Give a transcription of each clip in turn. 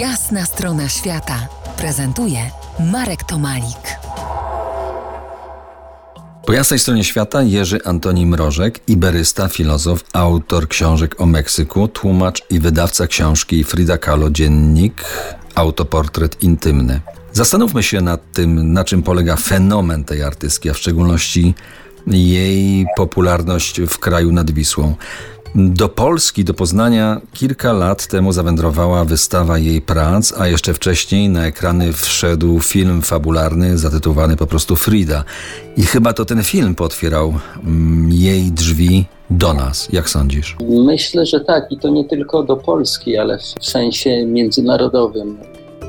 Jasna strona świata prezentuje Marek Tomalik. Po jasnej stronie świata Jerzy Antoni Mrożek, iberysta, filozof, autor książek o Meksyku, tłumacz i wydawca książki Frida Kahlo Dziennik, autoportret intymny. Zastanówmy się nad tym, na czym polega fenomen tej artystki, a w szczególności jej popularność w kraju nad Wisłą. Do Polski, do Poznania kilka lat temu zawędrowała wystawa jej prac, a jeszcze wcześniej na ekrany wszedł film fabularny zatytułowany po prostu Frida. I chyba to ten film potwierał mm, jej drzwi do nas. Jak sądzisz? Myślę, że tak i to nie tylko do Polski, ale w sensie międzynarodowym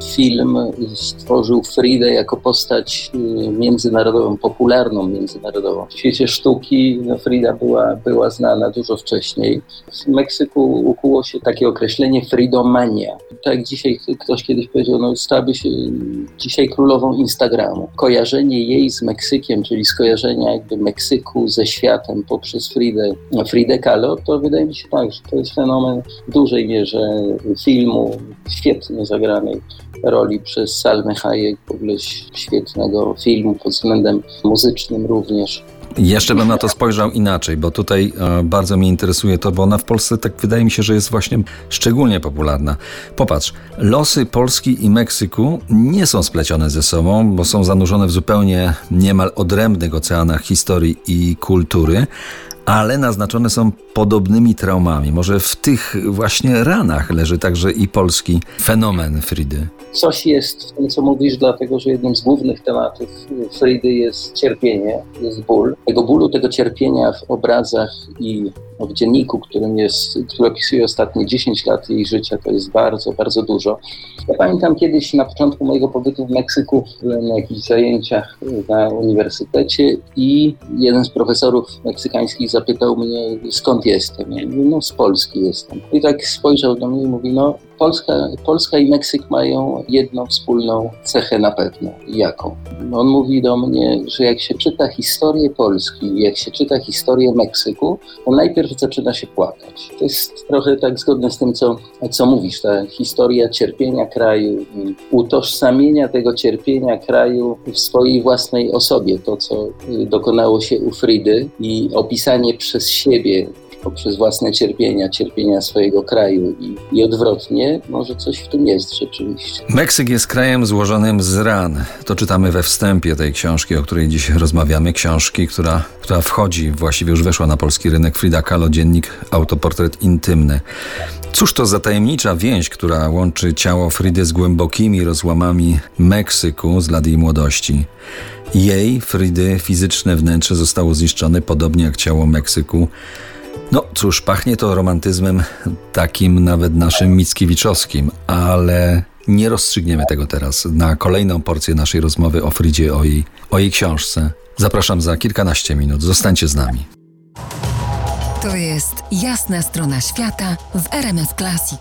film stworzył Fridę jako postać y, międzynarodową, popularną międzynarodową. W świecie sztuki no Frida była, była znana dużo wcześniej. W Meksyku ukuło się takie określenie fridomania. Tak dzisiaj ktoś kiedyś powiedział, no stałaby się dzisiaj królową Instagramu. Kojarzenie jej z Meksykiem, czyli skojarzenia jakby Meksyku ze światem poprzez Fridę, Fridę Kahlo, to wydaje mi się tak, że to jest fenomen w dużej mierze filmu, świetnie zagranej roli przez Salmę Hayek, w ogóle świetnego filmu pod względem muzycznym również. Jeszcze bym na to spojrzał inaczej, bo tutaj e, bardzo mnie interesuje to, bo ona w Polsce tak wydaje mi się, że jest właśnie szczególnie popularna. Popatrz, losy Polski i Meksyku nie są splecione ze sobą, bo są zanurzone w zupełnie niemal odrębnych oceanach historii i kultury, ale naznaczone są podobnymi traumami. Może w tych właśnie ranach leży także i polski fenomen Fridy. Coś jest w tym, co mówisz, dlatego że jednym z głównych tematów Fridy jest cierpienie, jest ból. Tego bólu, tego cierpienia w obrazach i w dzienniku, którym jest, który opisuje ostatnie 10 lat jej życia, to jest bardzo, bardzo dużo. Ja pamiętam kiedyś na początku mojego pobytu w Meksyku, na jakichś zajęciach na uniwersytecie i jeden z profesorów meksykańskich zapytał mnie, skąd jestem. Ja mówię, no z Polski jestem. I tak spojrzał do mnie i mówi, no Polska, Polska i Meksyk mają jedną wspólną cechę na pewno. Jaką? On mówi do mnie, że jak się czyta historię Polski, jak się czyta historię Meksyku, to najpierw zaczyna się płakać. To jest trochę tak zgodne z tym, co, co mówisz, ta historia cierpienia kraju i utożsamienia tego cierpienia kraju w swojej własnej osobie. To, co dokonało się u Fridy i opisanie przez siebie poprzez własne cierpienia, cierpienia swojego kraju i, i odwrotnie, może coś w tym jest rzeczywiście. Meksyk jest krajem złożonym z ran. To czytamy we wstępie tej książki, o której dziś rozmawiamy. Książki, która, która wchodzi, właściwie już weszła na polski rynek. Frida Kahlo, dziennik Autoportret Intymny. Cóż to za tajemnicza więź, która łączy ciało Fridy z głębokimi rozłamami Meksyku z lat jej młodości. Jej, Fridy, fizyczne wnętrze zostało zniszczone, podobnie jak ciało Meksyku. No cóż, pachnie to romantyzmem takim nawet naszym Mickiewiczowskim, ale nie rozstrzygniemy tego teraz. Na kolejną porcję naszej rozmowy o Fridzie, o jej, o jej książce. Zapraszam za kilkanaście minut. Zostańcie z nami. To jest jasna strona świata w RMS Classic.